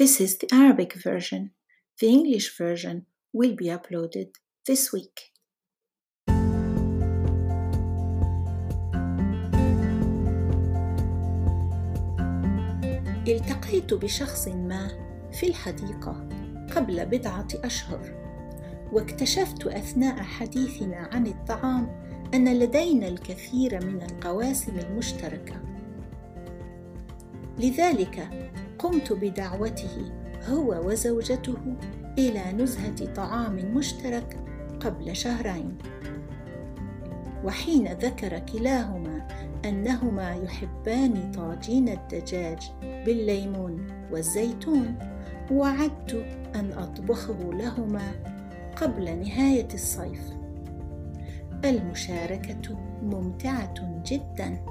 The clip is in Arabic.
This is the Arabic version. The English version will be uploaded this week. التقيت بشخص ما في الحديقة قبل بضعة أشهر واكتشفت أثناء حديثنا عن الطعام أن لدينا الكثير من القواسم المشتركة لذلك قمت بدعوته هو وزوجته إلى نزهة طعام مشترك قبل شهرين. وحين ذكر كلاهما أنهما يحبان طاجين الدجاج بالليمون والزيتون وعدت أن أطبخه لهما قبل نهاية الصيف. المشاركة ممتعة جدا.